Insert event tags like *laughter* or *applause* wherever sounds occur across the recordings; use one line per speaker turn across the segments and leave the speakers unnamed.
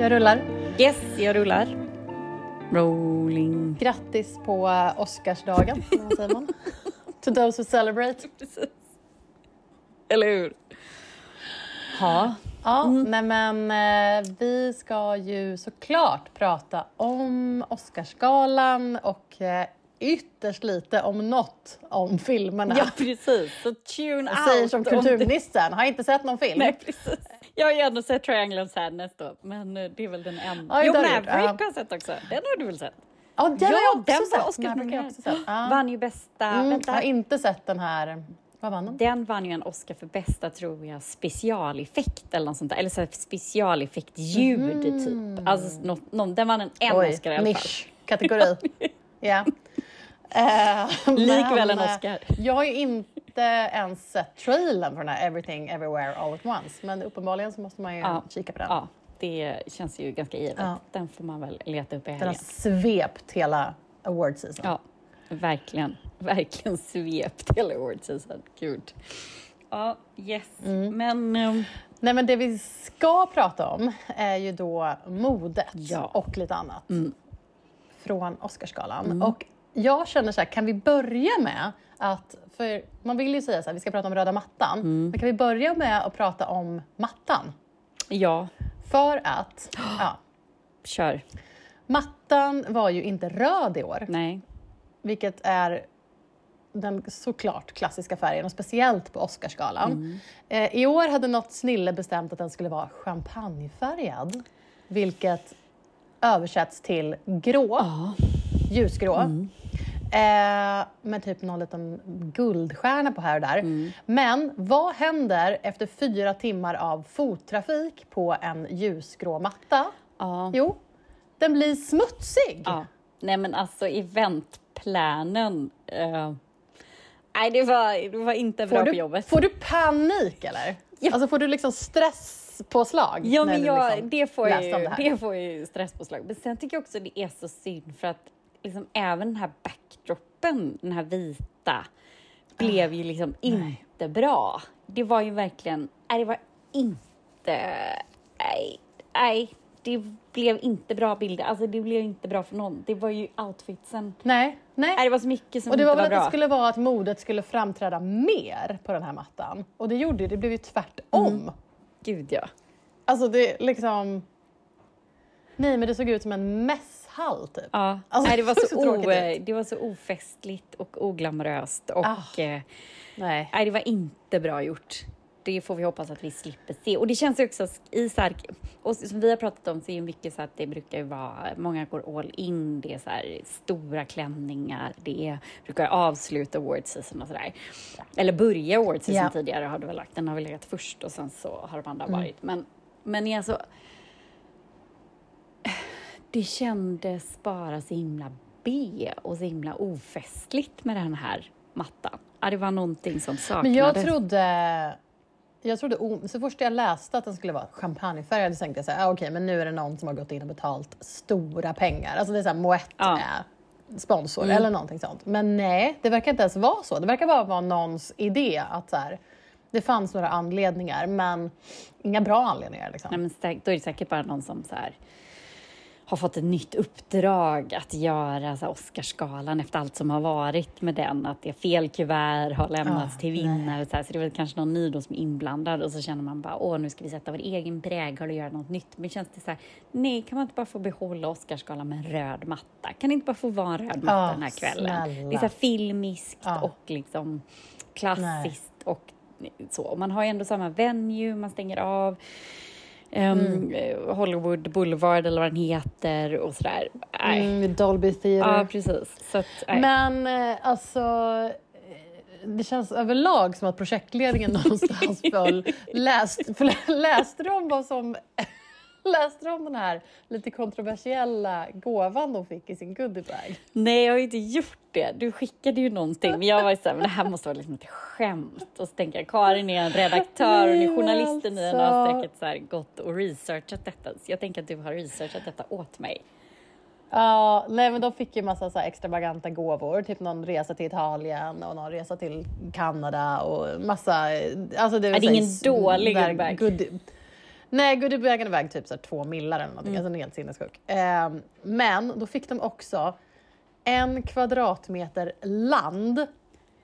Jag rullar.
Yes, jag rullar. Rolling.
Grattis på eh, Oscarsdagen, säger man? *laughs* to those who celebrate.
Precis. Eller hur? Ja.
Ja, nej men eh, vi ska ju såklart prata om Oscarsgalan och eh, ytterst lite om något om filmerna.
Ja, precis. Så tune
Jag
out.
säger som
om
kulturministern, har inte sett någon film.
Nej, precis. Jag har ju ändå sett Triangle of Sadness då, men eh, det är väl den enda. Jo, Maverick har jag sett också. Den har du väl sett?
Ja, den
Ja,
har jag också
den var
sett. Maverick har jag
Oscarsnominerad.
också sett. Ja.
Vann ju bästa...
Mm, jag
Vänta.
har inte sett den här, vad vann den?
Den vann ju en Oscar för bästa, tror jag, specialeffekt eller något sånt där. Eller så specialeffekt-ljud, typ. Alltså, något, någon, den vann en, en
Oj,
Oscar i alla fall.
nisch-kategori. *laughs* ja. Eh,
Likväl
men,
en
eh,
Oscar.
Jag har ju inte ens sett trailern för den här Everything Everywhere All At Once, men uppenbarligen så måste man ju
Ja.
kika på den.
Ja, det känns ju ganska givet.
Ja.
Den får man väl leta upp i
Den har
helgen.
svept hela award season.
Ja, verkligen. *laughs* Verkligen svept hela award season. Gud. Ja, yes.
Mm.
Men... ehm,
Nej, men det vi ska prata om är ju då modet
Ja.
och lite annat
Mm.
från Oscarsgalan. Och jag känner så här, kan vi börja med att, för man vill ju säga så här, vi ska prata om röda mattan,
Mm.
men kan vi börja med att prata om mattan?
ja,
För att, ja, *gasps*
kör.
mattan var ju inte röd i år,
Nej.
vilket är den såklart klassiska färgen och speciellt på Oscarsgalan. Eh, I år hade något snille bestämt att den skulle vara champagnefärgad, vilket översätts till grå,
Ja.
Ljusgrå. Eh, med typ någon liten guldstjärna på här och där. Men vad händer efter fyra timmar av fottrafik på en ljusgrå matta?
Ja.
Jo, den blir smutsig.
ja. Nej, men alltså eventplanen... eh, nej, det var, det var inte bra
Får
på
du,
jobbet.
får du panik eller?
Ja.
Alltså får du liksom stresspåslag?
Ja, men
du
jag,
liksom
det, får
läste
ju,
det
det, får ju stresspåslag. Men sen tycker jag också det är så synd för att liksom även den här backdropen, den här vita, blev ju liksom inte bra. Det var ju verkligen, nej det var inte, nej, nej, det blev inte bra bilder. Alltså det blev inte bra för någon. Det var ju outfitsen.
Nej, nej.
Nej, det var så mycket som
Och det
inte
var
var,
väl att
bra.
det skulle vara att modet skulle framträda mer på den här mattan. Och det gjorde det, det blev ju tvärtom.
Mm. Gud ja.
Alltså det liksom... Nej men det såg ut som en mässhall typ.
Ja,
Alltså,
nej, det, var
det *laughs*
så
så
o, det var så ofestligt och oglamoröst och
Ah.
eh,
Nej.
Nej, det var inte bra gjort. Det får vi hoppas att vi slipper se. Och det känns också i så här, och som vi har pratat om så är ju mycket så att det brukar ju vara, många går all in, det är så här stora klänningar, det är, brukar avsluta award season och sådär. Eller börja award season
Ja.
tidigare har det väl lagt, den har väl legat först och sen så har de andra
Mm.
varit. Men, men är alltså, det kändes bara så himla B och så himla ofestligt med den här mattan. Ja, det var någonting som saknades.
Men jag trodde... Jag trodde, så först jag läste att den skulle vara champagnefärgad så tänkte jag så här, ah, okej men nu är det någon som har gått in och betalt stora pengar. Alltså det är så här, Moët
Ja.
är sponsor eller någonting sånt. Men nej, det verkar inte ens vara så. Det verkar bara vara någons idé att så här, det fanns några anledningar men inga bra anledningar. Liksom.
Nej, men då är det säkert bara någon som så här, har fått ett nytt uppdrag att göra så Oscarsgalan efter allt som har varit med den. Att det är fel kuvert har lämnats
Ah,
till vinnare. Så, här, så det är väl kanske någon ny då som är inblandad och så känner man bara åh nu ska vi sätta vår egen prägel och göra något nytt. Men känns det så här, nej kan man inte bara få behålla Oscarsgalan med en röd matta? Kan det inte bara få vara en röd matta
Ah,
den här kvällen?
snälla.
Det är så här filmiskt
Ah.
och liksom klassiskt och så. Och Man har ju ändå samma venue, man stänger av. Um, eh, Hollywood Boulevard eller vad den heter och sådär.
Mm, Dolby Theatre.
Ja, precis. Att.
Men eh, alltså, eh, det känns överlag som att projektledningen *laughs* någonstans föll. Läst, *laughs* läste de vad som... *laughs* Läste de den här lite kontroversiella gåvan de fick i sin goodiebag?
Nej, jag har inte gjort det. Du skickade ju någonting, men jag var ju såhär, men det här måste vara liksom ett skämt. Och så tänker jag, Karin är en redaktör och ni är journalisten i den och har
alltså.
säkert så här gått och researchat detta. Så jag tänker att du har researchat detta åt mig.
Ja, nej men de fick ju massa så extravaganta gåvor, typ någon resa till Italien och någon resa till Kanada och massa... Alltså det,
Ja, det är ingen dålig goodiebag.
Nej, goodiebagen är väg typ så här, två millar eller någonting, alltså den är helt sinnessjuk. Eh, men då fick de också en kvadratmeter land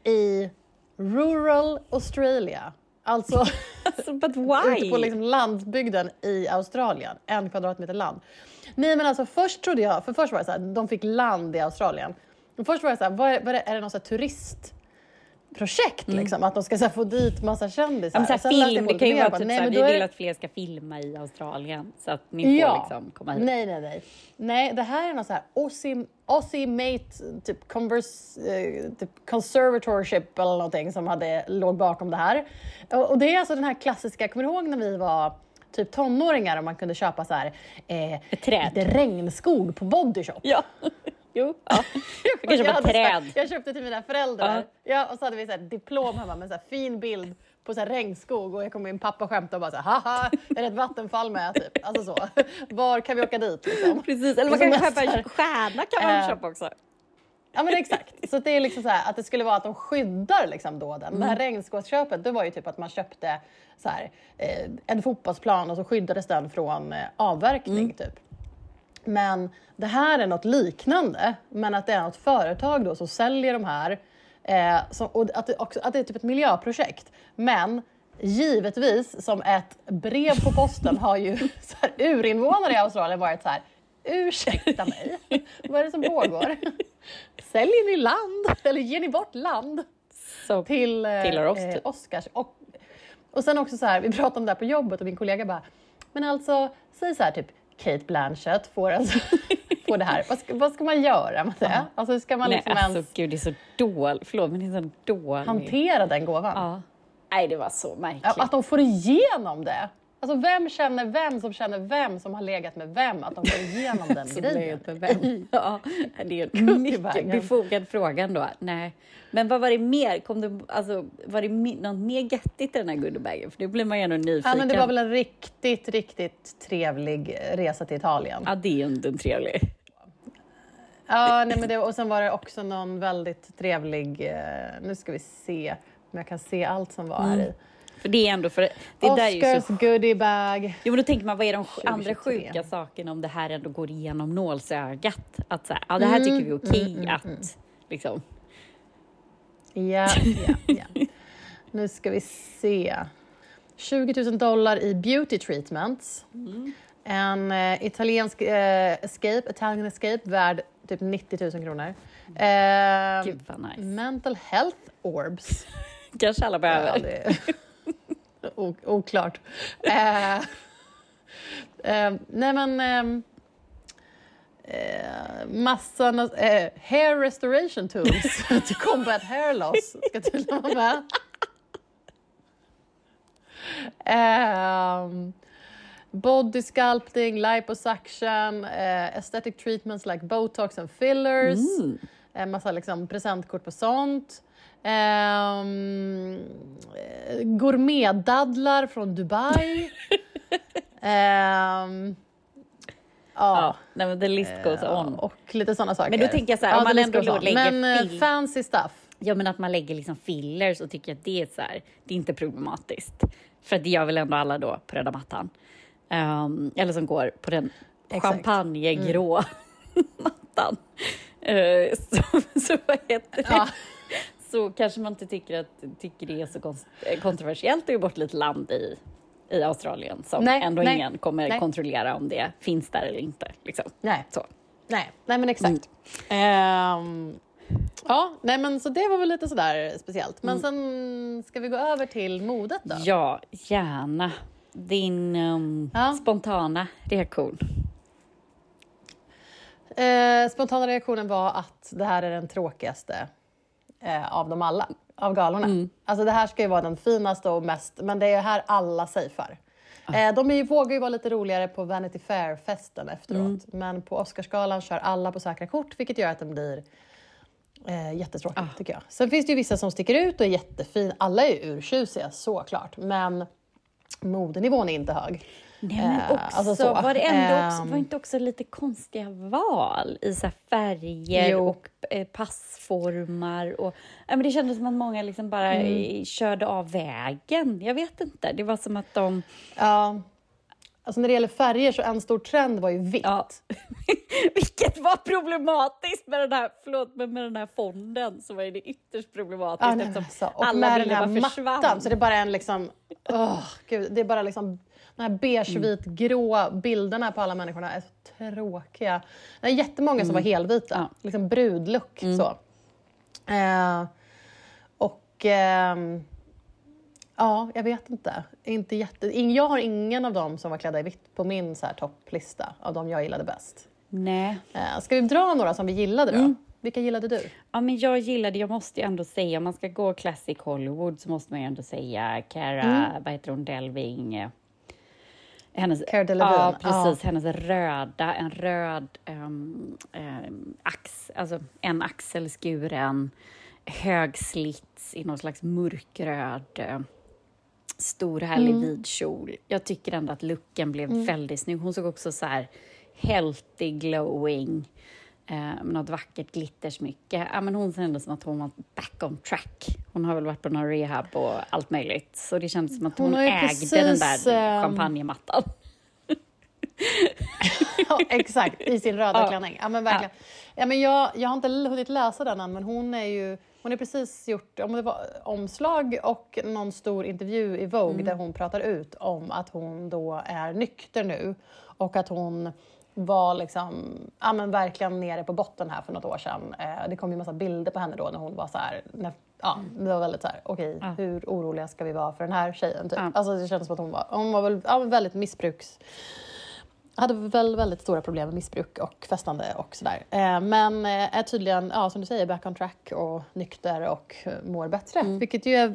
i rural Australia. Alltså *laughs*
Alltså, but
ute
why?
på liksom landsbygden i Australien. En kvadratmeter land. Nej men alltså först trodde jag, för först var det så här, de fick land i Australien. Och först var det så här, vad är, vad är, det, är det någon så här turistprojekt liksom? Att de ska så här, få dit massa kändisar?
Mm. Ja, men så här, film, det kan ju vara
bara,
typ
nej,
såhär, vi
är
vill
det-
att fler ska filma i Australien så att ni får liksom komma hit.
Nej, nej, nej. Nej, det här är någon så här Aussie, Aussie Mate typ, converse, eh, typ conservatorship eller någonting som hade, låg bakom det här. Och, och det är alltså den här klassiska, kommer du ihåg när vi var typ tonåringar och man kunde köpa så här eh, lite regnskog på Bodyshop?
Ja, jo. Ja. *laughs* Jag kan köpa
hade så
träd.
jag köpte till mina föräldrar. Ja. och så hade vi så här diplom hemma med en så här fin bild på så här regnskog och jag kom min pappa och skämtade och bara så här, haha, är det ett vattenfall med? Typ. Alltså så. *laughs* Var kan vi åka dit liksom?
Precis, eller man kan köpa en stjärna kan man
Eh,
köpa också.
Ja men exakt. Så det är liksom så här, att det skulle vara att de skyddar liksom då den. Det här regnskogsköpet, det var ju typ att man köpte så här, eh, en fotbollsplan och så skyddades den från eh, avverkning typ. Men det här är något liknande, men att det är något företag då som säljer de här. Eh, som, och att det, också, att det är typ ett miljöprojekt. Men givetvis, som ett brev på posten har ju *laughs* så här, urinvånare i Australien varit så här Ursäkta mig, vad är det som pågår? Säljer ni land? Eller ger ni bort land
Så,
till, eh,
Tillhör oss,
eh,
typ.
Oscars? Och, och sen också så här, vi pratade om det här på jobbet och min kollega bara, men alltså, säg så här typ Kate Blanchett får, alltså, *laughs* får det här. Vad ska, vad ska man göra med det? Alltså, hur ska man
nej,
liksom
alltså
ens
gud, det är så dåligt. Förlåt, men det är så dåligt.
hantera den gåvan?
Ja. Nej, det var så märkligt.
Ja, Att de får igenom det. Alltså vem känner vem som känner vem som har legat med vem? Att de får igenom den *laughs* grejen.
med vem? *laughs* Ja, det är en mycket befogad fråga ändå. Nej. Men vad var det mer? Kom det, alltså, var det något mer göttigt i den här goodiebagen? För det blir man ju ändå nyfiken.
Ja, men det var väl en riktigt, riktigt trevlig resa till Italien.
Ja, det är ju inte en trevlig.
Ja, nej, men det, och sen var det också någon väldigt trevlig, eh, nu ska vi se om jag kan se allt som var här i.
För det är ändå för... Det där är ju
Oscars
så...
goodiebag.
Jo, men då tänker man, vad är de sj- andra
2023?
sjuka sakerna om det här ändå går igenom nålsögat? Att så här, ja, det här tycker vi är okej att... Liksom.
Ja, ja, ja. Nu ska vi se. 20 000 dollar i beauty treatments. En eh, italiensk eh, escape, Italian escape värd typ 90 000 kronor. Eh,
Gud vad nice.
mental health orbs.
Kanske alla
Ja,
behöver.
o- oklart. Eh, eh, nej men... Ehm, eh, massa eh, hair restoration tools *laughs* to combat hair loss ska tydligen vara med. Um, body sculpting, liposuction, uh, aesthetic treatments like botox and fillers. Mm. En massa liksom, presentkort på sånt. Um, gourmetdadlar från Dubai. *laughs* Ehm, ja.
Ja, nej, men the list goes on.
Och lite sådana saker.
Men då tänker jag så här, om
the
man ändå lägger
Men eh,
film-
fancy stuff.
Ja, men att man lägger liksom fillers och tycker att det är så här, det är inte problematiskt. För det gör väl ändå alla då på röda mattan. Ehm, eller som går på den champagnegrå *laughs* mattan. Eh, *laughs* så, så vad heter det?
Ja.
Så kanske man inte tycker, att, tycker det är så eh, kontroversiellt att ge bort lite land i, i Australien som
Nej,
ändå
nej,
ingen kommer
nej.
kontrollera om det finns där eller inte. Liksom.
Nej.
Så.
Nej, nej men exakt. Ehm, ja, nej men så det var väl lite sådär speciellt. Men sen ska vi gå över till modet då?
Ja, gärna. Din ehm,
Ja.
spontana reaktion.
Eh, spontana reaktionen var att det här är den tråkigaste eh, av dem alla, av galorna. Alltså det här ska ju vara den finaste och mest, men det är här alla safear. Eh, de är ju, vågar ju vara lite roligare på Vanity Fair-festen efteråt, men på Oscarsgalan kör alla på säkra kort, vilket gör att den blir eh, jättetråkig, tycker jag. Sen finns det ju vissa som sticker ut och är jättefin. Alla är ju urtjusiga, såklart, men modenivån är inte hög.
Nej, men
Eh,
också,
alltså så.
var det ändå också,
Ehm.
var inte också lite konstiga val i så färger
Jo.
och eh, passformar? Och, men det kändes som att många liksom bara
Mm.
körde av vägen. Jag vet inte. Det var som att de...
Ja, Alltså när det gäller färger så en stor trend var ju vitt.
Ja. *laughs* Vilket var problematiskt med den här, förlåt, men med den här fonden så var det ytterst problematiskt
Ja, nej,
eftersom
alltså. Och
alla
med den här
bara försvann.
mattan, så det är bara en liksom... åh, gud, det är bara liksom... De här beige, vit, grå bilderna på alla människorna är så tråkiga. Det är jättemånga som var helvita,
Ja.
liksom brudlook så. Eh, och... ehm, ja, jag vet inte. inte jätte, jag har ingen av dem som var klädda i vitt på min så här, topplista av de jag gillade bäst.
Nej.
Eh, ska vi dra några som vi gillade då? Vilka gillade du?
Ja, men jag gillade, jag måste ju ändå säga, om man ska gå classic Hollywood så måste man ju ändå säga Cara,
Mm.
vad heter hon, Delving. Hennes,
Cara Delevingne,
Ja, precis.
ja.
Hennes röda, en röd um, ax, alltså en axel skuren, hög slits i någon slags mörkröd, eh, stor härlig
Mm.
vid kjol. Jag tycker ändå att looken blev väldigt snygg. Hon såg också så här healthy, glowing, eh, något vackert glittersmycke. Ja, men hon kändes som att hon var back on track. Hon har väl varit på någon rehab och allt möjligt. Så det kändes som att hon,
Hon
ägde
precis,
den där
ehm,
champagnemattan. *laughs*
Ja, exakt, i sin röda
Ja.
klänning. Ja, men verkligen. Ja. men jag, jag har inte hunnit läsa den än, men hon är ju hon har precis gjort om det var omslag och någon stor intervju i Vogue där hon pratar ut om att hon då är nykter nu och att hon var liksom, ja, men verkligen nere på botten här för något år sedan. Eh, det kom ju massa bilder på henne då när hon var så här, när, ja, det var väldigt så här, okej,
Ja.
hur oroliga ska vi vara för den här tjejen? Typ.
Ja.
Alltså det kändes som att hon var, hon var väl, ja, väldigt missbruks hade väl väldigt stora problem med missbruk och festande och sådär. Eh, men eh, är tydligen, ja, som du säger, back on track och nykter och eh, mår bättre.
Mm.
Vilket ju är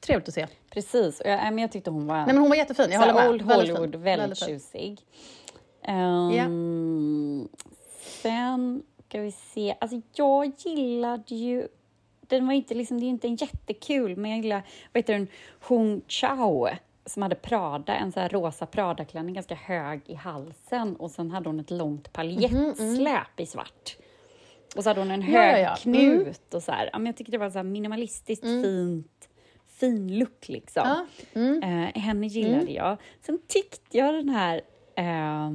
trevligt att se.
Precis. Och jag, men jag tyckte hon var
Nej men hon var jättefin, jag håller med.
Old
Väldigt
Hollywood,
fin.
väldigt,
fin.
Tjusig. Ehm, Sen ska vi se. Alltså jag gillade ju... Den var inte liksom, det är inte en jättekul, men jag gillar, vad heter den, Hong Chao som hade Prada, en så här rosa Prada-klänning, ganska hög i halsen och sen hade hon ett långt paljettsläp i svart. Och så hade hon en
Mhm,
hög
ja, ja.
knut och så här. Ja, men jag tycker det var så minimalistiskt fint, fin look liksom.
Ja, mm.
Eh, henne gillade jag. Sen tyckte jag den här eh,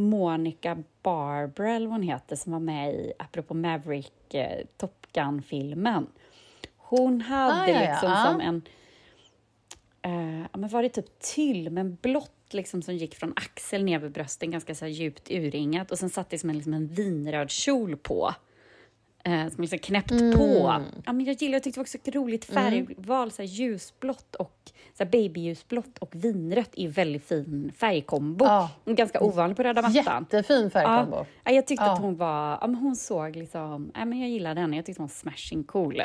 Monica Barbara, eller vad hon heter, som var med i, apropå Maverick, eh, Top Gun-filmen. Hon hade
Ah, ja, ja,
liksom
ja.
som en... Eh, men var det typ tyll, men blått liksom som gick från axel ner vid brösten, ganska så djupt urringat och sen satt det som en, liksom en vinröd kjol på. Eh, som liksom knäppt
Mm.
på. Ja, men jag gillar, jag tyckte det var ett roligt färgval, så här ljusblått och så här babyljusblått och vinrött är väldigt fin färgkombo.
Ja.
Ganska ovanlig på röda mattan.
Jättefin färgkombo.
Ja, ja, jag tyckte
Ja.
att hon var, ja, men hon såg liksom, ja, men jag gillade henne, jag tyckte hon var smashing cool.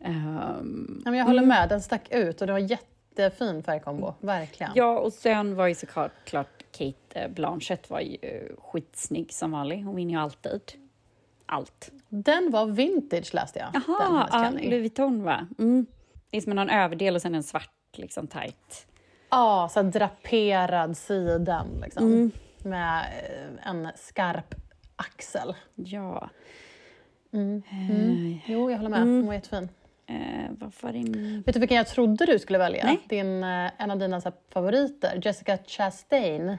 Ehm,
Ja, men jag håller med, den stack ut och det var jättefin färgkombo. Verkligen.
ja, och sen var ju såklart klart Kate Blanchett var ju eh, skitsnygg som vanligt. Hon vinner ju alltid. Allt.
Den var vintage läste jag. den
Jaha, ja. Louis Vuitton va? Mm. Det är som en överdel och sen en svart liksom tight.
Ja, så här draperad siden liksom.
Mm.
Med eh, en skarp axel.
Ja.
Mm.
Eh,
Jo, jag håller med. Hon var jättefin.
eh, vad var det?
Vet du vilken jag trodde du skulle välja?
Nej.
Din, eh, en av dina så här, favoriter, Jessica Chastain.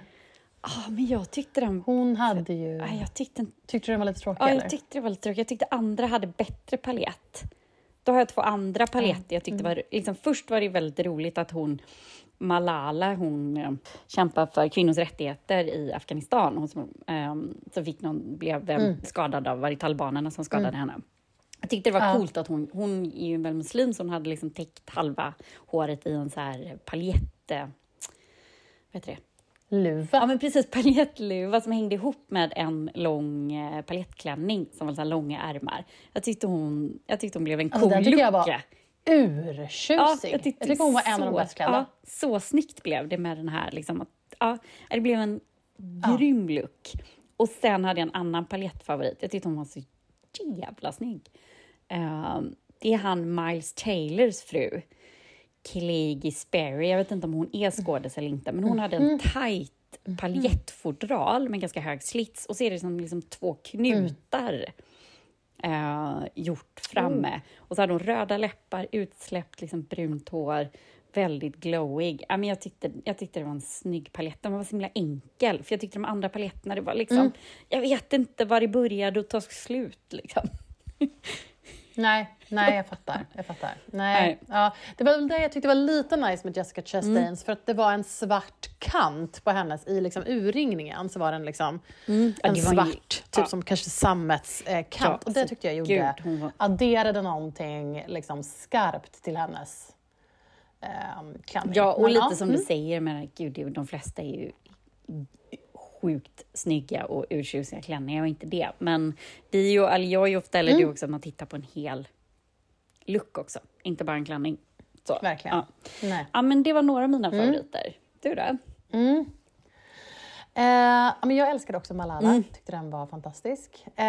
Ah, men jag tyckte den...
Hon hade ju...
Ah, jag tyckte
Tyckte du den var lite tråkig?
Ja, jag tyckte det var lite tråkigt. Jag tyckte andra hade bättre palett. Då har jag två andra paletter. Jag tyckte var, liksom, först var det väldigt roligt att hon, Malala, hon eh, kämpar för kvinnors rättigheter i Afghanistan. Hon som, eh, så fick någon, blev eh, skadad av, var det talibanerna som skadade henne. Jag tyckte det var
Ja.
coolt att hon, hon är ju väl muslim, så hon hade liksom täckt halva håret i en så här paljett... Eh, vad heter det?
Luva.
Ja, men precis. Paljettluva som hängde ihop med en lång eh, paljettklänning som var så långa ärmar. Jag tyckte hon, jag tyckte hon blev en
Alltså,
cool
den tycker jag var urtjusig.
Ja,
jag, tycker hon var en av de bäst klädda.
Ja, så snyggt blev det med den här. Liksom, att, ja, det blev en grym look. Och sen hade jag en annan paljettfavorit. Jag tyckte hon var så jävla snygg. Ehm, det är han Miles Taylors fru. Clagy Sperry. Jag vet inte om hon är skådis eller inte, men hon hade en tight paljettfodral med ganska hög slits och så är det som liksom två knutar eh, gjort framme. Och så hade hon röda läppar, utsläppt liksom brunt hår, väldigt glowig. Ja, men jag, tyckte, jag tyckte det var en snygg palett. Den var så himla enkel. För jag tyckte de andra paletterna, det var liksom...
Mm.
Jag vet inte var det började och tog slut liksom.
Nej, nej jag fattar. Jag fattar. Nej.
Nej.
Ja, det var det jag tyckte var lite nice med Jessica Chastains, för att det var en svart kant på hennes, i liksom urringningen så var den liksom
Ja,
en svart, typ
ja.
som kanske sammets-kant.
Ja,
och det tyckte jag gjorde,
gud, var-
adderade någonting liksom skarpt till hennes um, klänning.
Ja, och
Men
lite som
mm.
du säger, men gud, de flesta är ju sjukt snygga och urtjusiga klänningar och inte det. Men vi eller jag är ju ofta, eller
Mm.
du också, att man tittar på en hel look också, inte bara en klänning. Så.
Verkligen.
Ja.
Nej.
ja, men det var några av mina favoriter. Du då?
Mm. Eh, men jag älskade också Malala,
Mm.
tyckte den var fantastisk. Eh,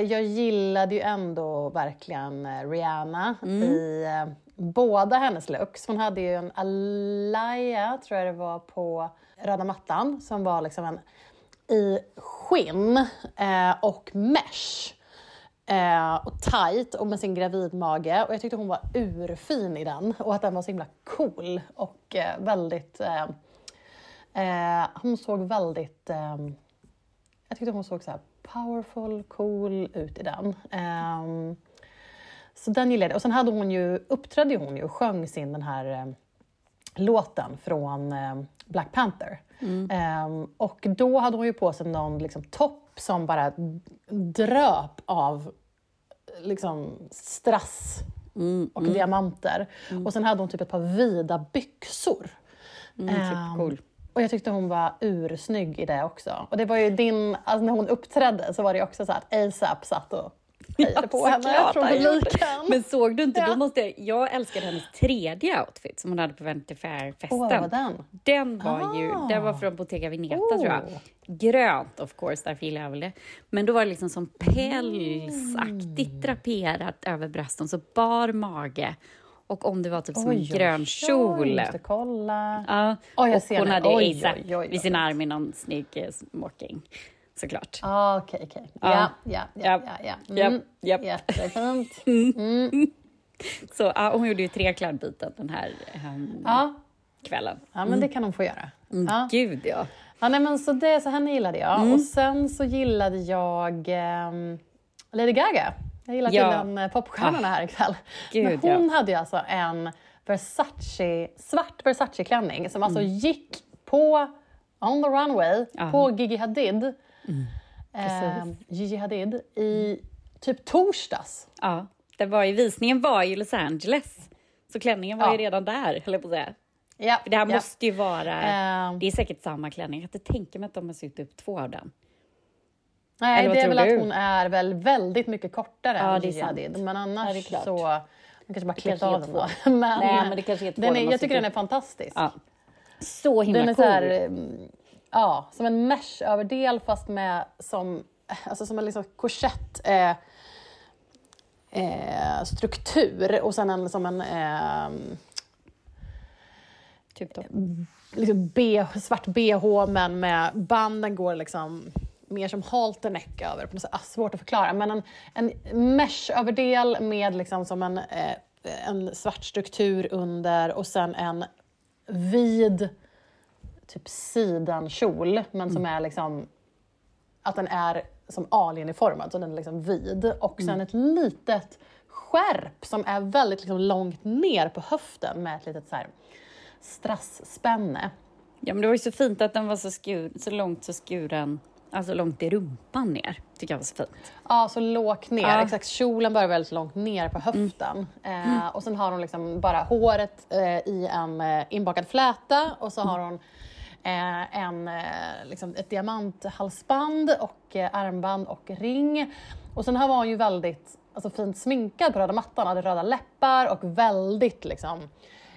jag gillade ju ändå verkligen eh, Rihanna
Mm.
i eh, båda hennes looks. Hon hade ju en alaya, tror jag det var, på röda mattan som var liksom en i skinn eh, och mesh. Eh, och tight och med sin gravidmage. Och jag tyckte hon var urfin i den och att den var så himla cool och eh, väldigt... Eh, eh, hon såg väldigt... Eh, jag tyckte hon såg så här powerful, cool ut i den. Ehm, så den gillade jag. Och sen hade hon ju, uppträdde hon ju och sjöng sin den här eh, låten från eh, Black Panther. Ehm, och då hade hon ju på sig någon liksom, topp som bara dröp av liksom, strass
Mm,
och diamanter. Och sen hade hon typ ett par vida byxor.
mm,
Ehm,
supercool.
och jag tyckte hon var ursnygg i det också. Och det var ju din, alltså när hon uppträdde så var det också så att ASAP satt och hejade på henne från publiken.
Men såg du inte,
Ja.
då måste jag, jag älskade hennes tredje outfit som hon hade på Vanity Fair-festen.
Var den?
Den var ju,
Ah.
den var från Bottega Veneta tror jag.
Oh.
Grönt of course, därför gillar jag väl det. Men då var det liksom som pälsaktigt
Mm.
draperat över brösten, så bar mage. Och om det var typ som en
Oj, oj,
grön
oj,
kjol.
måste kolla.
Ja,
Oj, jag
och hon hade
Oj,
ASAP
oj, oj,
vid sin arm i någon snygg smoking. Såklart.
Ah, Okej, okej.
Ja.
Ja, ja, ja, ja. ja. Mm. Jättefint. *laughs*
Så ja, hon gjorde ju tre klädbyten den här ehm,
Ja,
kvällen.
ja men det kan hon få göra. Ja.
Gud ja.
Ja, nej, men så, det, så henne gillade jag.
Mm.
Och sen så gillade jag ehm, Lady Gaga. Jag gillar
Ja.
tydligen eh, popstjärnorna här ikväll.
Gud,
men hon hade ju alltså en Versace, svart Versace-klänning som alltså gick på on the runway
Ja.
på Gigi Hadid.
Mm.
Ehm, Gigi Hadid i typ torsdags.
Ja, det var ju, visningen var i Los Angeles. Så klänningen var
Ja.
ju redan där, höll jag på att säga.
Ja,
För det här
ja.
måste ju vara...
Ehm,
Det är säkert samma klänning. Jag kan inte tänka mig att de har sytt upp två av den.
Nej,
Eller
det är väl
du?
att hon är väl väldigt mycket kortare
Ja,
än
det är
Gigi. Hadid. Men
Ja,
annars
det är klart.
så... Man kanske bara klippt
kanske är
av
två. *laughs*
Men,
Nej, men det kanske är två
är, Jag tycker den är fantastisk.
Ja. Så himla
Den är
cool.
så här, mm, ja, som en mesh-överdel fast med som, alltså som en liksom korsett eh, eh, struktur och sen en, som en eh,
Typ då.
liksom B, svart bh men med banden går liksom mer som halterneck över. På något sätt. Ah, svårt att förklara. Men en, en mesh-överdel med liksom som en, eh, en svart struktur under och sen en vid typ sidenkjol men som är liksom att den är som alieniformad, så den är liksom vid. Och sen ett litet skärp som är väldigt liksom långt ner på höften med ett litet så här strassspänne.
Ja, men det var ju så fint att den var så, skur, så långt så skuren, alltså långt i rumpan ner. Tycker jag var så fint.
Ja, så lågt ner.
Ja. Mm.
Exakt, kjolen börjar väldigt långt ner på höften. Eh, och sen har hon liksom bara håret eh, i en eh, inbakad fläta och så har hon eh, en, eh, liksom ett diamanthalsband och eh, armband och ring. Och sen här var hon ju väldigt alltså, fint sminkad på röda mattan, hade röda läppar och väldigt liksom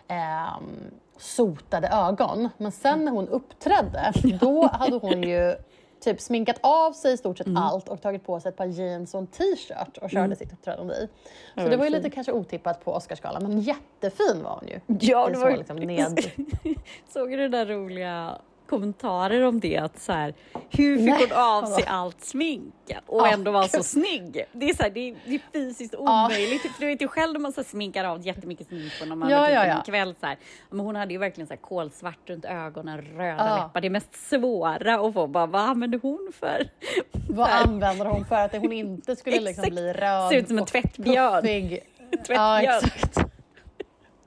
ehm, sotade ögon. Men sen när hon uppträdde, *laughs* då hade hon ju typ sminkat av sig i stort sett
Mm.
allt och tagit på sig ett par jeans och en t-shirt och körde sitt uppträdande i. Så
var
det var ju lite kanske otippat på Oscarsgalan, men jättefin var hon ju.
Ja, det
så
var
liksom ned... *laughs*
Såg du det där roliga kommentarer om det. Att så här, hur fick
Nej.
hon av sig allt smink och ändå vara så snygg? Det är, så här, det är, det är fysiskt omöjligt. För du vet ju själv när man så här, sminkar av jättemycket smink på när man
Ja,
har
ja,
ja,
ja.
en kväll. Så här. Men hon hade ju verkligen så här, kolsvart runt ögonen, röda
Ja.
läppar. Det är mest svåra att få. Bara, vad använder hon för?
Vad *laughs* använder hon för att hon inte skulle liksom bli röd
Ser ut som en tvättbjörn.
puffig? *laughs* Ja,
Tvättbjörn.
exakt.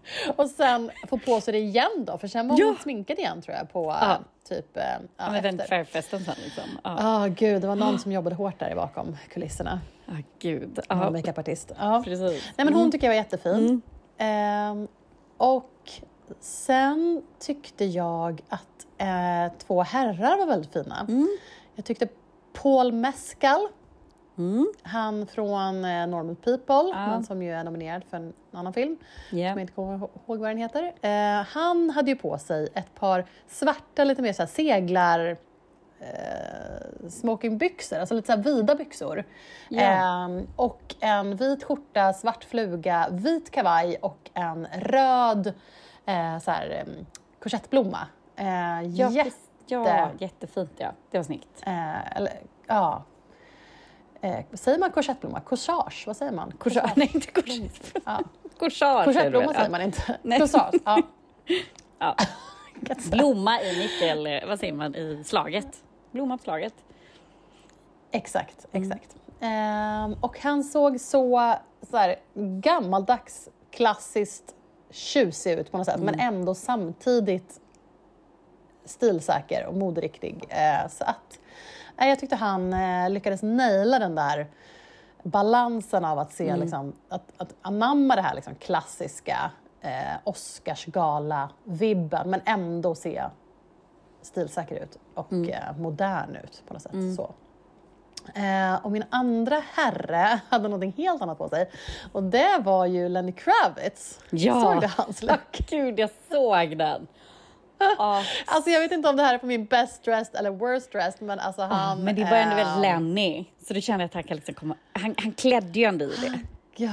*laughs* Och sen få på sig det igen då, för sen var hon
Ja.
sminkad igen tror jag på
Ja.
eh, typ eh, ja,
Ja, med den
efter.
tvärfesten sen liksom. Ja,
Ja, gud, det var någon som jobbade hårt där bakom kulisserna.
ah, gud.
Ja.
Ja,
Makeupartist. Ja.
precis.
Nej, men hon tycker jag var jättefin.
Mm.
Ehm, och sen tyckte jag att eh, två herrar var väldigt fina.
Mm.
Jag tyckte Paul Mescal,
Mm.
han från eh, Normal People,
Ja.
men som ju är nominerad för en annan film,
Ja.
som jag inte kommer ihåg vad den heter. Eh, han hade ju på sig ett par svarta, lite mer så här seglar eh, smokingbyxor, alltså lite så här vida byxor.
Ja.
Ehm, och en vit skjorta, svart fluga, vit kavaj och en röd eh, så här, korsettblomma. Eh,
Ja,
jätte,
ja, jättefint ja. Det var snyggt.
eh, eller, ja. Eh, säger man korsettblomma? Corsage, vad säger man?
Corsage, nej inte corsage.
Ja. *laughs*
Corsage
Korsettblomma säger man inte. *laughs*
Nej.
Corsage, ja. *laughs*
Ja. Blomma i nyckel, eh, vad säger man, i slaget. Blomma på slaget.
Exakt,
Mm.
exakt. Ehm, och han såg så, så här, gammaldags, klassiskt tjusig ut på något sätt, men
Mm.
ändå samtidigt stilsäker och moderiktig. Eh, så att, jag tyckte han eh, lyckades naila den där balansen av att se,
Mm.
liksom, att, att anamma det här liksom, klassiska eh, Oscarsgala-vibben, men ändå se stilsäker ut och
Mm.
eh, modern ut på något sätt. Så. Eh, och min andra herre *laughs* hade någonting helt annat på sig. Och det var ju Lenny Kravitz.
Ja.
Såg du hans look?
Gud, jag såg den. Ja,
Alltså jag vet inte om det här är på min best dressed eller worst dressed, men alltså han...
men det var ändå väldigt Lenny. Så du kände att han kan liksom komma... Han, han klädde ju ändå i det.
Ja,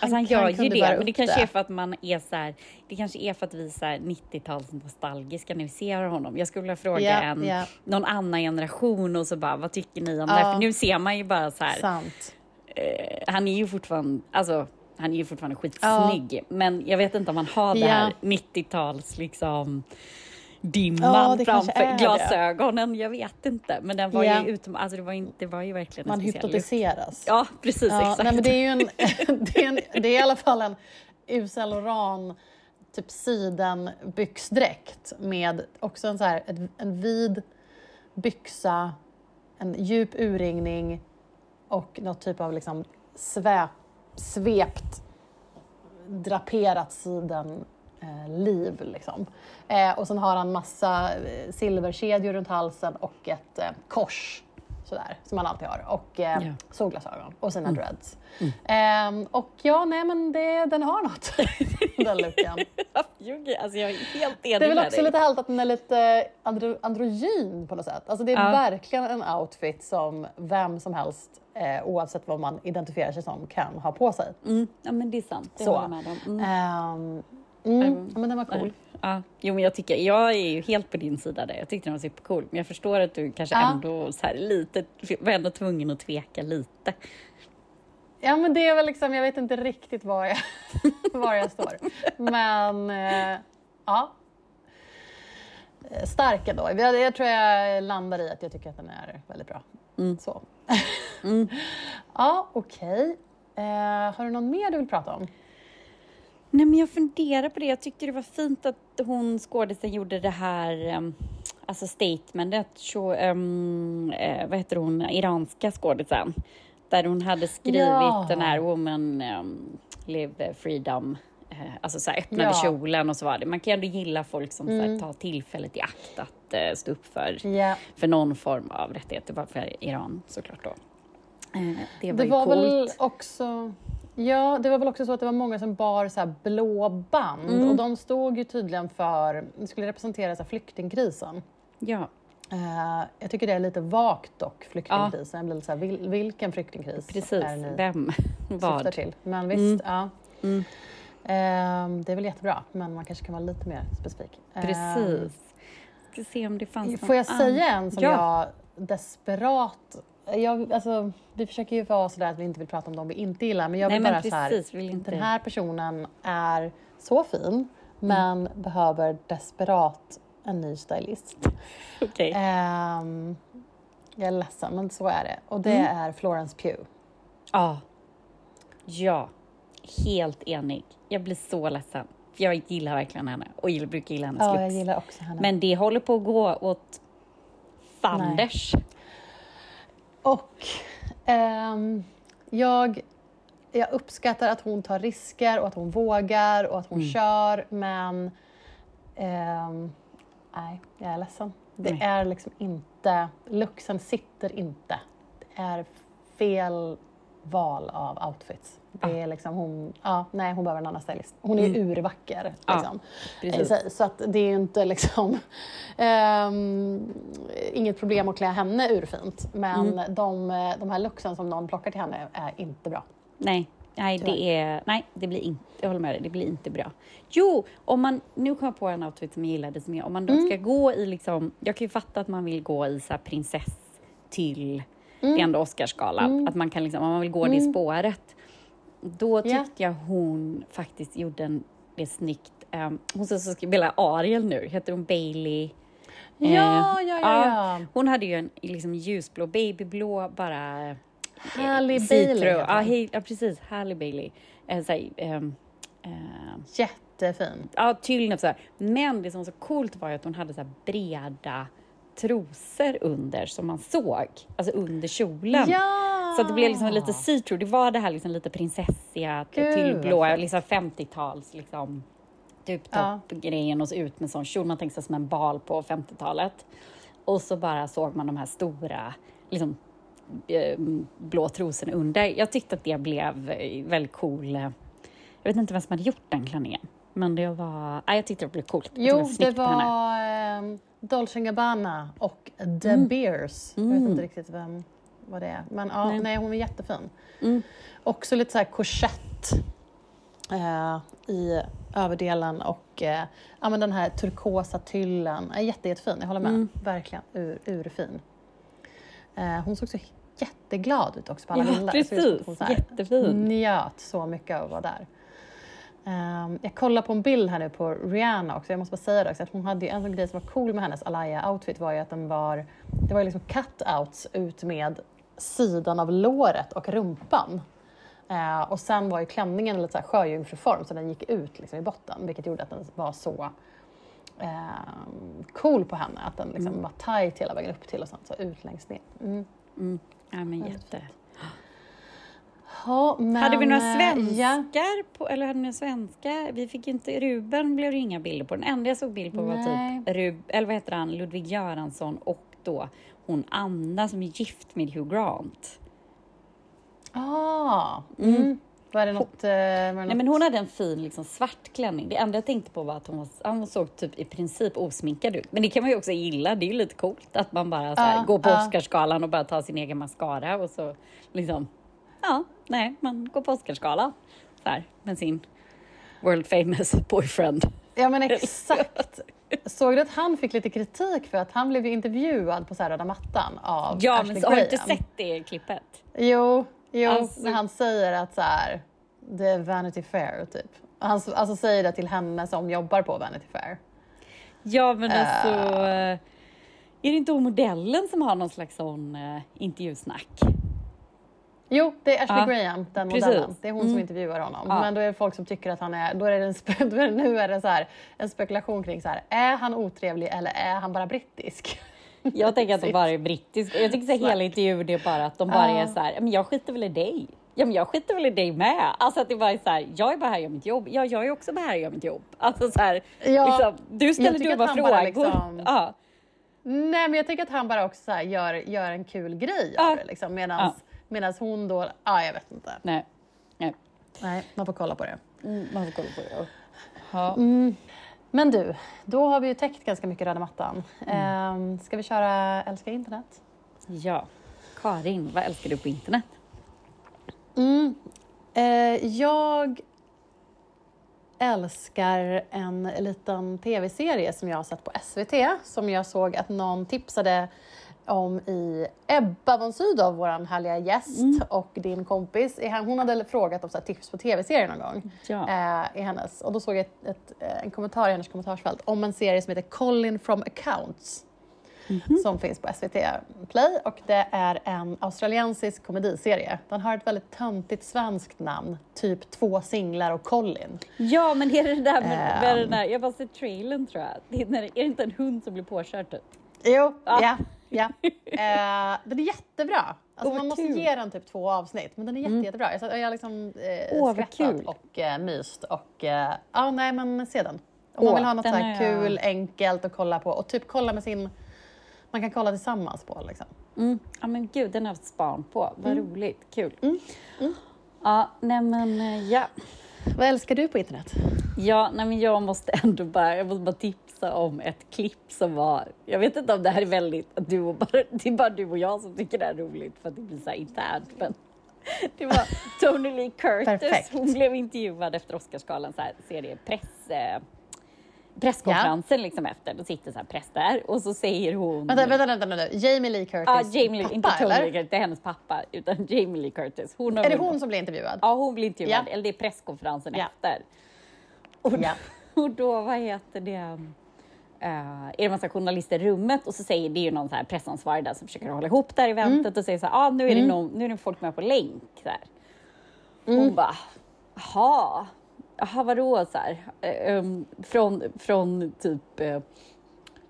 Alltså han gör ju det, men det kanske är för att man är så här, det kanske är för att vi är så här 90-tals nostalgiska när vi ser honom. Jag skulle vilja fråga
Ja,
en,
ja.
någon annan generation och så bara, vad tycker ni om det
Ja.
här? För nu ser man ju bara så här,
Sant.
eh, han är ju fortfarande, alltså han är ju fortfarande skitsnygg, men jag vet inte om han har det
Ja.
här 90-tals liksom dimman
Ja,
framför
det.
glasögonen. Jag vet inte, men den var
Ja.
ju utom, alltså det var, inte, det var ju verkligen
Man
en speciell
hypnotiseras.
Ja, precis,
Ja,
exakt.
nej, men det är ju en, *laughs* det är, en, det är i alla fall en Saint Laurent typ sidenbyxdräkt med också en, så här, en, en vid byxa, en djup urringning och något typ av liksom sväp, svept draperat siden eh, liv. Liksom. Eh, och sen har han massa eh, silverkedjor runt halsen och ett eh, kors sådär, som han alltid har. Och eh,
Ja.
solglasögon och sina dreads. Ehm, och ja, nej men det, den har något, *laughs* den. *laughs*
Jo, alltså jag är helt enig
Det är väl
med
också
dig.
lite härligt att den är lite andro, androgyn på något sätt. Alltså det är
Ja.
verkligen en outfit som vem som helst, eh, oavsett vad man identifierar sig som, kan ha på sig.
Mm, ja, men det är sant. Det
Så.
håller jag med om. Mm.
Ehm, mm, ja, men den var cool.
Ja, jo, men jag, tycker, jag är ju helt på din sida där. Jag tyckte den var supercool. Men jag förstår att du kanske
Ja.
ändå så här, lite, var ändå tvungen att tveka lite.
Ja, men det är väl liksom, jag vet inte riktigt var jag, *laughs* var jag står. Men eh, ja. Stark ändå. Jag, jag tror jag landar i att jag tycker att den är väldigt bra.
Mm.
Så. *laughs* ja, okej. Eh, har du någon mer du vill prata om?
Nej, men jag funderar på det. Jag tyckte det var fint att hon skådisen gjorde det här um, alltså statementet. Så, um, eh, vad heter hon, iranska skådisen. Där hon hade skrivit
Ja.
den här Woman um, Live Freedom. eh, Alltså så här, öppnade
Ja.
kjolen och så var det. Man kan ju ändå gilla folk som så här,
Mm.
tar tillfället i akt att eh, stå upp för,
Ja.
för någon form av rättigheter. Bara för Iran såklart då. Eh, det var
Det
ju
var
coolt.
väl också... Ja, det var väl också så att det var många som bar så här blå band
Mm.
och de stod ju tydligen för, skulle representera så flyktingkrisen.
Ja,
Eh, jag tycker det är lite vagt dock, flyktingkrisen. Jag blir lite så här, vil, vilken flyktingkris
precis.
är ni
Vem? *laughs* Vad?
till? Men visst, ja.
Mm.
Eh, det är väl jättebra, men man kanske kan vara lite mer specifik. Eh,
Precis. ska se om det fanns
Får jag säga en som
ja.
jag desperat... Jag, alltså, vi försöker ju vara sådär att vi inte vill prata om dem vi inte gillar, men jag
Nej,
vill bara så här,
precis, vill inte-
den här personen är så fin, men
Mm.
behöver desperat en ny stylist. *laughs*
Okej.
Ehm, jag är ledsen, men så är det. Och det
Mm.
är Florence Pugh.
Ja. Ja. Helt enig. Jag blir så ledsen. Jag gillar verkligen henne och jag brukar gilla hennes
Ja,
looks.
jag gillar också henne.
Men det håller på att gå åt fanders.
Och ehm, jag, jag uppskattar att hon tar risker och att hon vågar och att hon
Mm.
kör, men ehm, nej, jag är ledsen. Det
Nej.
är liksom inte, luxen sitter inte. Det är fel val av outfits. Det är liksom hon, ja, nej, hon behöver en annan stylist. Hon är ju urvacker.
Mm. Ja,
Liksom.
precis.
Så, så att det är inte liksom *laughs* ehm, inget problem att klä henne urfint. Men
Mm.
de, de här looksen som någon plockar till henne är inte bra.
Nej, nej, det är, nej, det blir inte, jag håller med dig, det blir inte bra. Jo, om man, nu kom jag på en outfit som jag gillade som jag, om man då
Mm.
ska gå i liksom, jag kan ju fatta att man vill gå i så prinsess till,
Mm.
det är ändå Oscarsgalan, att man kan liksom, om man vill gå det spåret. Då
Ja.
tyckte jag hon faktiskt gjorde en, det snyggt, um, hon som spela Ariel nu, heter hon Bailey?
Ja,
Eh,
ja, ja, ja.
Hon hade ju en liksom ljusblå, babyblå, bara... eh,
Halle. Bailey
Ja,
hon.
hej, ja, precis. Halle Bailey. Eh, så här, ehm, ehm,
Jättefin.
ja, så här. Men det som var så coolt var ju att hon hade så breda trosor under som man såg, alltså under kjolen.
Ja!
Så det blev liksom lite see-through. Det var det här liksom lite prinsessiga,
Gud,
blå,
fint.
liksom 50-tals liksom typ
Ja.
och så ut med sån kjol. Man tänkte sig som en bal på 50-talet. Och så bara såg man de här stora, liksom eh, blå trosorna under. Jag tyckte att det blev eh, väldigt cool. Jag vet inte vem som hade gjort den klänningen. Men det var, nej, jag tyckte det blev coolt.
Jo, det var um, Dolce Gabbana och The
Mm.
Beers. Jag vet inte riktigt vem vad det är. Men ja,
Nej.
nej. hon är jättefin.
Mm.
Också lite så här korsett eh, i överdelen och eh, ja, men den här turkosa tyllen. Är jätte, jättefin, jag håller med.
Mm.
Verkligen ur, urfin. Eh, hon såg så jätteglad ut också på alla
Ja,
bilder.
Precis.
hon så här
Jättefin.
njöt så mycket av att vara där. Ehm, jag kollar på en bild här nu på Rihanna också. Jag måste bara säga det också, att hon hade en sån grej som var cool med hennes Alaya-outfit var ju att den var, det var ju liksom cutouts ut med sidan av låret och rumpan. Eh, och sen var ju klänningen lite så här sjöjungfruform så den gick ut liksom i botten vilket gjorde att den var så ehm, cool på henne. Att den liksom var tight hela vägen upp till och sen så ut längst ner. Mm.
Mm. Ja, men jätte.
Ja, men,
hade vi några
eh,
svenskar?
Ja.
På, eller hade ni några svenskar? Vi fick inte, Ruben blev det inga bilder på. Den enda jag såg bild på var
Nej.
typ Rub, eller vad heter han, Ludvig Göransson och då hon Anna som är gift med Hugh Grant.
Ah, mm. Var det något... eh, Var det något?
Nej, men hon hade en fin liksom, svart klänning. Det enda jag tänkte på var att hon, var, hon såg typ i princip osminkad ut. Men det kan man ju också gilla. Det är ju lite coolt att man bara så här,
Ja,
går på
ja.
Oscarsgalan och bara tar sin egen mascara och så liksom, ja, nej, man går på Oscarsgalan så här med sin world famous boyfriend.
Ja men exakt. Såg du att han fick lite kritik för att han blev ju intervjuad på så här röda mattan av
Ja,
Ashley
men så, har du inte sett det klippet?
Jo, jo
Alltså-
när han säger att så här, det är Vanity Fair typ. Han alltså säger det till henne som jobbar på Vanity Fair.
Ja, men alltså...
Äh.
eh, Är det inte hon modellen som har någon slags sån uh, intervjusnack?
Jo, det är Ashley
Ja,
Graham, den
precis.
modellen. Det är hon som
Mm.
intervjuar honom.
Ja.
Men då är det folk som tycker att han är, då är det en, *laughs* då är det, nu är det så här, en spekulation kring så här, är han otrevlig eller är han bara brittisk? *laughs*
Jag tänker att de bara är brittiska. Jag tycker här, hela intervjun är bara att de bara är så här, men jag skiter väl i dig. Ja, men jag skiter väl i dig med. Alltså att det bara är så här, jag är bara här och gör mitt jobb. Ja, jag är också bara här och gör mitt jobb. Alltså så här,
Ja,
liksom, du ställer dumma
att
frågor.
liksom- *laughs*
Ja,
Nej, men jag tycker att han bara också så här gör, gör en kul grej
Ja.
av det. Liksom, medans, medans hon då, ja jag vet inte.
nej. nej.
Nej, man får kolla på det.
Mm, man får kolla på det. Ja.
Men du, då har vi ju täckt ganska mycket röda mattan.
Mm.
Ehm, ska vi köra Älska internet?
ja. Karin, vad älskar du på internet?
Mm. Eh, jag älskar en liten tv-serie som jag har sett på SVT som jag såg att någon tipsade om i Ebba von Sydow, vår härliga gäst
Mm.
och din kompis. Hon hade frågat om tips på tv-serier någon gång.
Ja.
Eh, i hennes. Och då såg jag ett, ett, eh, en kommentar i hennes kommentarsfält om en serie som heter Colin from Accounts.
Mhm.
Som finns på SVT Play och det är en australiensisk komediserie. Den har ett väldigt töntigt svenskt namn, typ Två singlar och Colin.
Ja, men är det det där med, med
Ehm.
den där, jag bara sett trailern tror jag. Det är, när, är det inte en hund som blir påkörd typ?
Jo,
Ja.
ja. Ja. Eh, den är jättebra. Alltså,
vad
man måste
kul. Mm.
ge den typ två avsnitt, men den är jätte, jättebra. Jag, har liksom eh,
vad
skrattat och eh, myst och eh, ja, nej men se den. Om man vill ha något så här
jag-
kul, enkelt att kolla på och typ kolla med sin, man kan kolla tillsammans på liksom.
Mm. Ja men gud, den har jag haft span på. Vad roligt, kul.
Mm.
Ja, nej men eh, ja.
Vad älskar du på internet?
Ja, nej men jag måste ändå bara, jag måste bara tipsa om ett klipp som var, jag vet inte om det här är väldigt, du och bara, *laughs* det är bara du och jag som tycker det här är roligt för att det blir så här internt, men *laughs* det var Tony Lee Curtis,
Perfekt.
hon blev intervjuad efter Oscarsgalan, så här press, eh, presskonferensen liksom efter, då sitter så här press där och så säger hon
Vänta, vänta, vänta nu. Jamie Lee Curtis
Ja, Jamie Lee,
pappa,
inte Tony
eller?
Curtis, det är hennes pappa, utan *laughs* Jamie Lee Curtis. Hon
Är det hon som blir intervjuad?
Ja, hon blir intervjuad,
Ja.
eller det är presskonferensen
Ja.
efter. Och,
Ja. *laughs*
och då, vad heter det, eh, är det en massa journalister i rummet och så säger det är ju någon så här pressansvarig där som försöker hålla ihop det här eventet
Mm.
och säger så här, ah, nu är det någon, nu är det folk med på länk. Så här.
Mm.
Hon bara, jaha, jaha vadå så här, eh, um, från, från typ eh,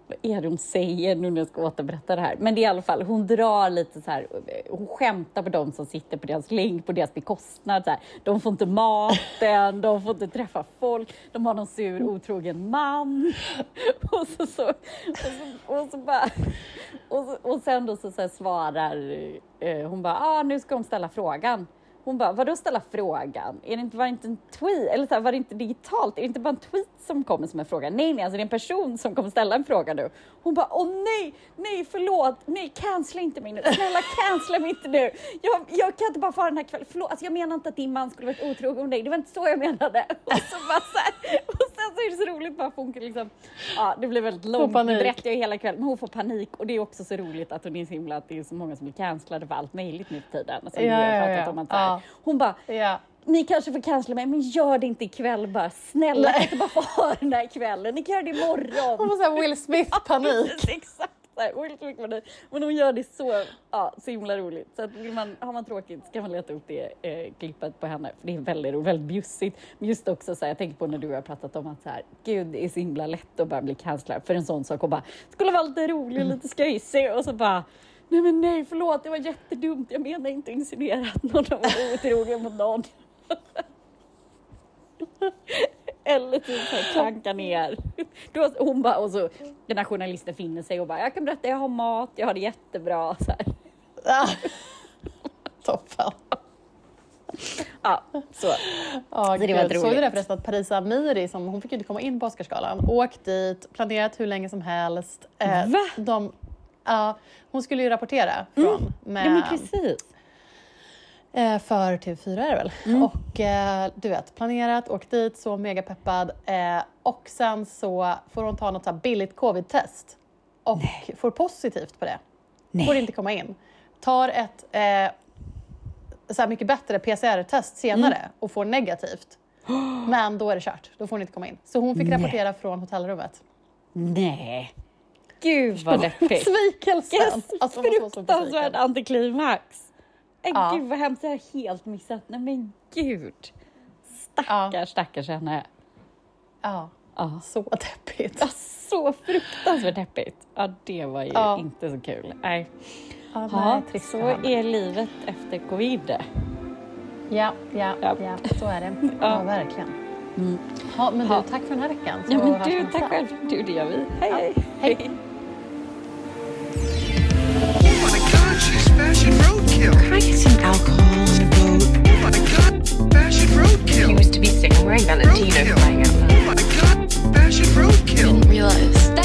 vad är det hon säger nu när jag ska återberätta det här? Men det är i alla fall, hon drar lite så här, hon skämtar på de som sitter på deras länk, på deras bekostnad. Så här. De får inte maten, *laughs* de får inte träffa folk, de har någon sur otrogen man. *laughs* Och så, så, och så, och så bara, och, så, och sen då så, så här svarar eh, hon bara, ah, nu ska de ställa frågan. Hon bara, vadå ställa frågan? Är det inte, var det inte en tweet? Eller så här, var det inte digitalt? Är det inte bara en tweet som kommer som en fråga? Nej, nej, alltså det är en person som kommer ställa en fråga nu. Hon bara, åh nej, nej, förlåt, nej, cancella inte mig nu. Snälla, cancella mig inte nu. Jag, jag kan inte bara få den här kvällen. Förlåt, alltså jag menar inte att din man skulle varit otrogen om dig. Det var inte så jag menade. *laughs* Och, så bara så här, och sen så är det så roligt bara hon kan liksom, ja, det blir väldigt långt.
Panik.
berättar jag hela kvällen, men hon får panik och det är också så roligt att hon är så himla, att det är så många som blir cancellade för allt möjligt nu för tiden. Som
Ja, ja, ja.
om att här,
Ja.
hon bara,
Ja.
ni kanske får cancella mig, men gör det inte ikväll bara. Snälla, kan inte bara få ha den här kvällen? Ni kan göra det imorgon.
Hon får så här Will Smith-panik.
Exakt. Will Smith panik. Men hon gör det så, ja, så himla roligt. Så att vill man, har man tråkigt så kan man leta upp det eh, klippet på henne. För det är väldigt roligt, väldigt bjussigt. Men just också så här, jag tänker på när du har pratat om att så här, gud det är så himla lätt att bara bli cancellad för en sån sak och bara, skulle vara lite rolig och lite skojsig och så bara Nej men nej förlåt det var jättedumt jag menar inte att insinuera att någon har varit otrogen mot någon. Eller typ så här, klanka ner. Då, hon bara, och så den här journalisten finner sig och bara, jag kan berätta, jag har mat, jag har det jättebra. Så här.
Ja. Toppen.
Ja, så.
Ja,
det var
gud. Såg
roligt.
du det förresten att Parisa Amiri, som, hon fick ju inte komma in på Oscarsgalan, åkt dit, planerat hur länge som helst. Eh,
Va?
De, ja, hon skulle ju rapportera från med,
Ja, men precis.
eh, för TV4 är det väl.
Mm.
Och eh, du vet, planerat, åkt dit, så mega peppad. Eh, och sen så får hon ta något så billigt covid-test och får positivt på det.
Nej.
Får inte komma in. Tar ett eh, så här mycket bättre PCR-test senare
Mm.
och får negativt. Men då är det kört, då får hon inte komma in. Så hon fick
Nej.
rapportera från hotellrummet.
Nej. Gud vad deppigt.
Besvikelsen!
Yes,
Alltså,
fruktansvärd antiklimax. Nej,
Ja.
Gud vad hemskt, jag har helt missat. Nej men gud. Stackars, stackars henne.
Ja,
Ja.
så deppigt.
Ja, så fruktansvärt deppigt. Ja, det var ju
Ja.
inte så kul. Nej.
Ja,
Ja,
nej, trist
så är livet efter covid.
Ja, ja,
Ja.
ja, så är det.
Ja.
Ja, verkligen.
Mm.
Ja, men
Ja.
du, tack för den här veckan.
Ja, men du, tack själv. Du, det gör vi. Hej,
Ja,
hej.
hej.
Can I get some alcohol boat? Oh my god, fashion roadkill. He used to be sick. I'm wearing Valentino flying out loud. Oh my god, fashion roadkill. I didn't realize.